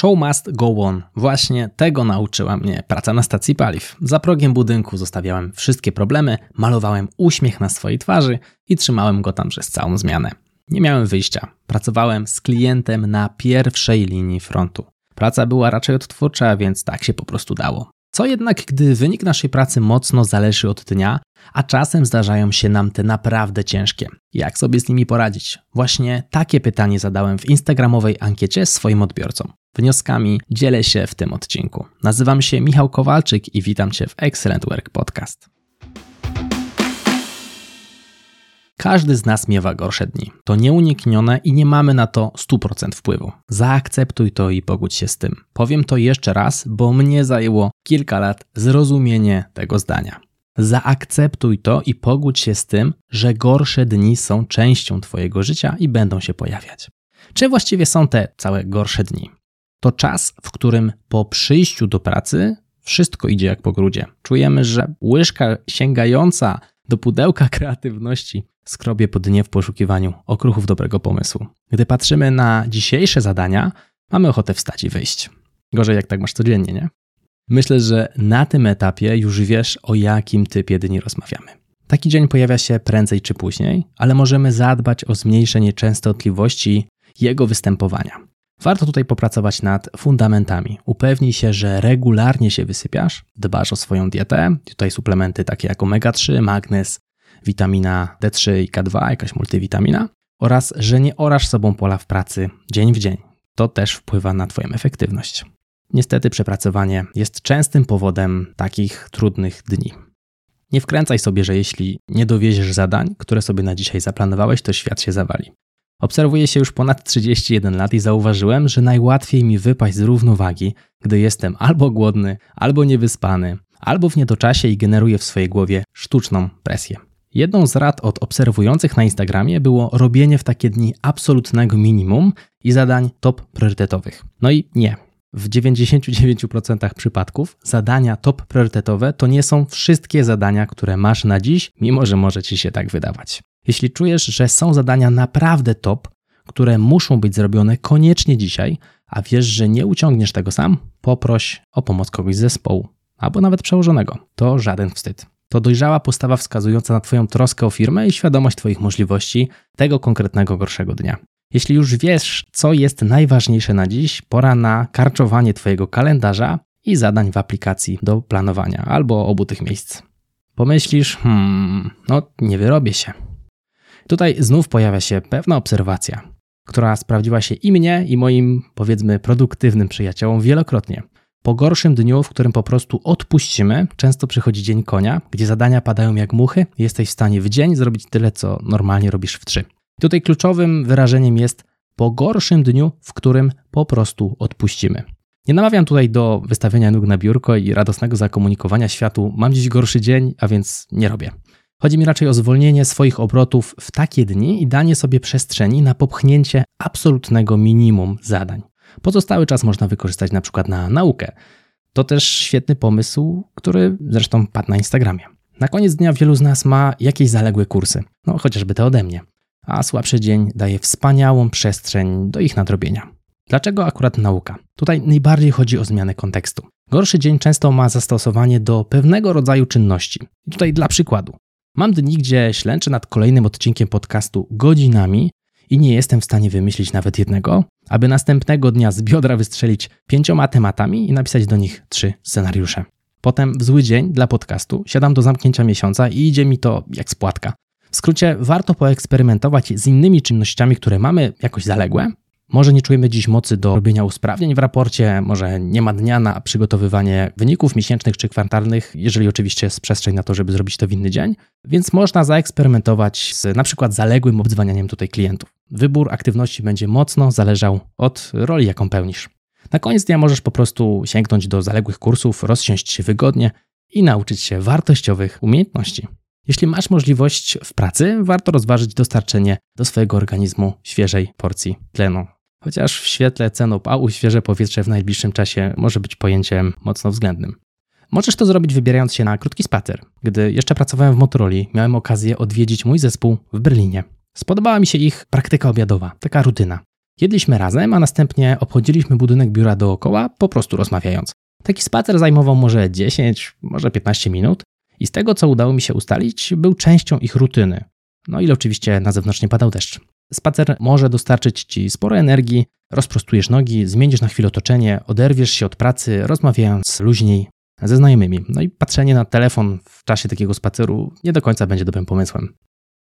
Show must go on. Właśnie tego nauczyła mnie praca na stacji paliw. Za progiem budynku zostawiałem wszystkie problemy, malowałem uśmiech na swojej twarzy i trzymałem go tam przez całą zmianę. Nie miałem wyjścia. Pracowałem z klientem na pierwszej linii frontu. Praca była raczej odtwórcza, więc tak się po prostu dało. Co jednak, gdy wynik naszej pracy mocno zależy od dnia, a czasem zdarzają się nam te naprawdę ciężkie. Jak sobie z nimi poradzić? Właśnie takie pytanie zadałem w instagramowej ankiecie swoim odbiorcom. Wnioskami dzielę się w tym odcinku. Nazywam się Michał Kowalczyk i witam Cię w Excellent Work Podcast. Każdy z nas miewa gorsze dni. To nieuniknione i nie mamy na to 100% wpływu. Zaakceptuj to i pogódź się z tym. Powiem to jeszcze raz, bo mnie zajęło kilka lat zrozumienie tego zdania. Zaakceptuj to i pogódź się z tym, że gorsze dni są częścią Twojego życia i będą się pojawiać. Czy właściwie są te całe gorsze dni? To czas, w którym po przyjściu do pracy wszystko idzie jak po grudzie. Czujemy, że łyżka sięgająca do pudełka kreatywności skrobie po dnie w poszukiwaniu okruchów dobrego pomysłu. Gdy patrzymy na dzisiejsze zadania, mamy ochotę wstać i wyjść. Gorzej jak tak masz codziennie, nie? Myślę, że na tym etapie już wiesz, o jakim typie dni rozmawiamy. Taki dzień pojawia się prędzej czy później, ale możemy zadbać o zmniejszenie częstotliwości jego występowania. Warto tutaj popracować nad fundamentami. Upewnij się, że regularnie się wysypiasz, dbasz o swoją dietę. Tutaj suplementy takie jak omega-3, magnez, witamina D3 i K2, jakaś multivitamina, oraz że nie orasz sobą pola w pracy dzień w dzień. To też wpływa na Twoją efektywność. Niestety przepracowanie jest częstym powodem takich trudnych dni. Nie wkręcaj sobie, że jeśli nie dowieziesz zadań, które sobie na dzisiaj zaplanowałeś, to świat się zawali. Obserwuję się już ponad 31 lat i zauważyłem, że najłatwiej mi wypaść z równowagi, gdy jestem albo głodny, albo niewyspany, albo w niedoczasie i generuję w swojej głowie sztuczną presję. Jedną z rad od obserwujących na Instagramie było robienie w takie dni absolutnego minimum i zadań top priorytetowych. No i nie. W 99% przypadków zadania top priorytetowe to nie są wszystkie zadania, które masz na dziś, mimo że może ci się tak wydawać. Jeśli czujesz, że są zadania naprawdę top, które muszą być zrobione koniecznie dzisiaj, a wiesz, że nie uciągniesz tego sam, poproś o pomoc kogoś z zespołu albo nawet przełożonego. To żaden wstyd. To dojrzała postawa wskazująca na Twoją troskę o firmę i świadomość Twoich możliwości tego konkretnego gorszego dnia. Jeśli już wiesz, co jest najważniejsze na dziś, pora na karczowanie Twojego kalendarza i zadań w aplikacji do planowania albo obu tych miejsc. Pomyślisz, hmm, no nie wyrobię się. Tutaj znów pojawia się pewna obserwacja, która sprawdziła się i mnie, i moim, powiedzmy, produktywnym przyjaciołom wielokrotnie. Po gorszym dniu, w którym po prostu odpuścimy, często przychodzi dzień konia, gdzie zadania padają jak muchy jesteś w stanie w dzień zrobić tyle, co normalnie robisz w trzy. Tutaj kluczowym wyrażeniem jest po gorszym dniu, w którym po prostu odpuścimy. Nie namawiam tutaj do wystawienia nóg na biurko i radosnego zakomunikowania światu, mam dziś gorszy dzień, a więc nie robię. Chodzi mi raczej o zwolnienie swoich obrotów w takie dni i danie sobie przestrzeni na popchnięcie absolutnego minimum zadań. Pozostały czas można wykorzystać na przykład na naukę. To też świetny pomysł, który zresztą padł na Instagramie. Na koniec dnia wielu z nas ma jakieś zaległe kursy, no chociażby te ode mnie, a słabszy dzień daje wspaniałą przestrzeń do ich nadrobienia. Dlaczego akurat nauka? Tutaj najbardziej chodzi o zmianę kontekstu. Gorszy dzień często ma zastosowanie do pewnego rodzaju czynności. Tutaj dla przykładu. Mam dni, gdzie ślęczę nad kolejnym odcinkiem podcastu godzinami i nie jestem w stanie wymyślić nawet jednego, aby następnego dnia z biodra wystrzelić pięcioma tematami i napisać do nich trzy scenariusze. Potem w zły dzień dla podcastu siadam do zamknięcia miesiąca i idzie mi to jak spłatka. W skrócie, warto poeksperymentować z innymi czynnościami, które mamy jakoś zaległe, może nie czujemy dziś mocy do robienia usprawnień w raporcie, może nie ma dnia na przygotowywanie wyników miesięcznych czy kwartalnych, jeżeli oczywiście jest przestrzeń na to, żeby zrobić to w inny dzień, więc można zaeksperymentować z na przykład zaległym obdzwanianiem tutaj klientów. Wybór aktywności będzie mocno zależał od roli, jaką pełnisz. Na koniec dnia możesz po prostu sięgnąć do zaległych kursów, rozsiąść się wygodnie i nauczyć się wartościowych umiejętności. Jeśli masz możliwość w pracy, warto rozważyć dostarczenie do swojego organizmu świeżej porcji tlenu. Chociaż w świetle cen opału świeże powietrze w najbliższym czasie może być pojęciem mocno względnym. Możesz to zrobić wybierając się na krótki spacer. Gdy jeszcze pracowałem w Motorola, miałem okazję odwiedzić mój zespół w Berlinie. Spodobała mi się ich praktyka obiadowa, taka rutyna. Jedliśmy razem, a następnie obchodziliśmy budynek biura dookoła, po prostu rozmawiając. Taki spacer zajmował może 10, może 15 minut i z tego, co udało mi się ustalić, był częścią ich rutyny. No ile oczywiście na zewnątrz nie padał deszcz. Spacer może dostarczyć Ci sporo energii, rozprostujesz nogi, zmienisz na chwilę otoczenie, oderwiesz się od pracy, rozmawiając luźniej ze znajomymi. No i patrzenie na telefon w czasie takiego spaceru nie do końca będzie dobrym pomysłem.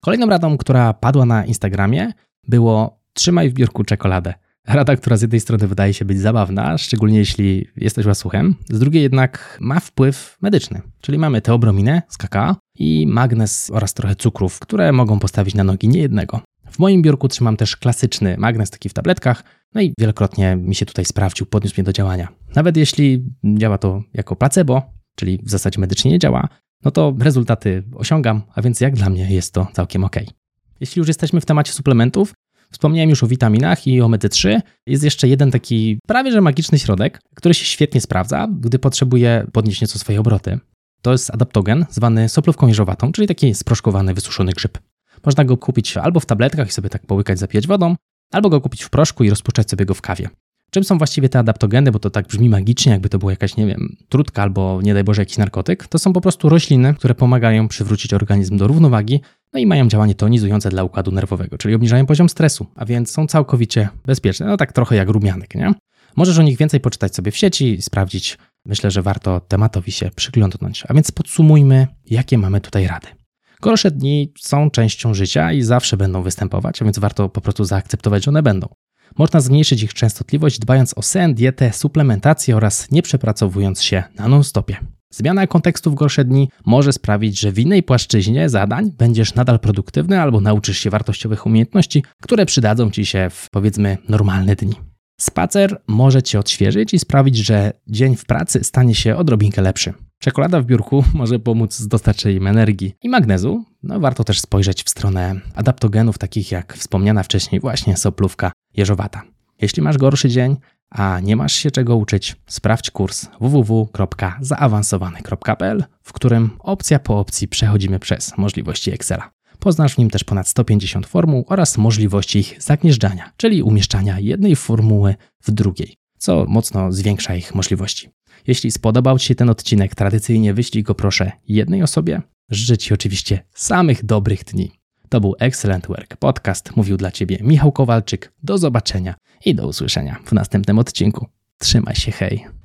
Kolejną radą, która padła na Instagramie, było trzymaj w biurku czekoladę. Rada, która z jednej strony wydaje się być zabawna, szczególnie jeśli jesteś łasuchem, z drugiej jednak ma wpływ medyczny. Czyli mamy teobrominę z kakao i magnes oraz trochę cukrów, które mogą postawić na nogi niejednego. W moim biurku trzymam też klasyczny magnes taki w tabletkach, no i wielokrotnie mi się tutaj sprawdził, podniósł mnie do działania. Nawet jeśli działa to jako placebo, czyli w zasadzie medycznie nie działa, no to rezultaty osiągam, a więc jak dla mnie jest to całkiem ok. Jeśli już jesteśmy w temacie suplementów, Wspomniałem już o witaminach i omega 3. Jest jeszcze jeden taki prawie że magiczny środek, który się świetnie sprawdza, gdy potrzebuje podnieść nieco swoje obroty. To jest adaptogen, zwany soplówką jeżowatą, czyli taki sproszkowany, wysuszony grzyb. Można go kupić albo w tabletkach i sobie tak połykać, zapijać wodą, albo go kupić w proszku i rozpuszczać sobie go w kawie. Czym są właściwie te adaptogeny, bo to tak brzmi magicznie, jakby to była jakaś, nie wiem, trutka albo nie daj Boże jakiś narkotyk. To są po prostu rośliny, które pomagają przywrócić organizm do równowagi, no i mają działanie tonizujące dla układu nerwowego, czyli obniżają poziom stresu, a więc są całkowicie bezpieczne. No tak trochę jak rumianek, nie? Możesz o nich więcej poczytać sobie w sieci sprawdzić. Myślę, że warto tematowi się przyglądnąć. A więc podsumujmy, jakie mamy tutaj rady. Gorsze dni są częścią życia i zawsze będą występować, a więc warto po prostu zaakceptować, że one będą. Można zmniejszyć ich częstotliwość dbając o sen, dietę, suplementację oraz nie przepracowując się na non-stopie. Zmiana kontekstu w gorsze dni może sprawić, że w innej płaszczyźnie zadań będziesz nadal produktywny albo nauczysz się wartościowych umiejętności, które przydadzą ci się w powiedzmy normalne dni. Spacer może cię odświeżyć i sprawić, że dzień w pracy stanie się odrobinkę lepszy. Czekolada w biurku może pomóc z dostarczeniem energii i magnezu. No, warto też spojrzeć w stronę adaptogenów, takich jak wspomniana wcześniej właśnie soplówka jeżowata. Jeśli masz gorszy dzień, a nie masz się czego uczyć, sprawdź kurs www.zaawansowany.pl, w którym opcja po opcji przechodzimy przez możliwości Excela. Poznasz w nim też ponad 150 formuł oraz możliwości ich zagnieżdżania, czyli umieszczania jednej formuły w drugiej, co mocno zwiększa ich możliwości. Jeśli spodobał Ci się ten odcinek, tradycyjnie wyślij go proszę jednej osobie. Życzę Ci oczywiście samych dobrych dni. To był Excellent Work Podcast. Mówił dla Ciebie Michał Kowalczyk. Do zobaczenia i do usłyszenia w następnym odcinku. Trzymaj się, hej.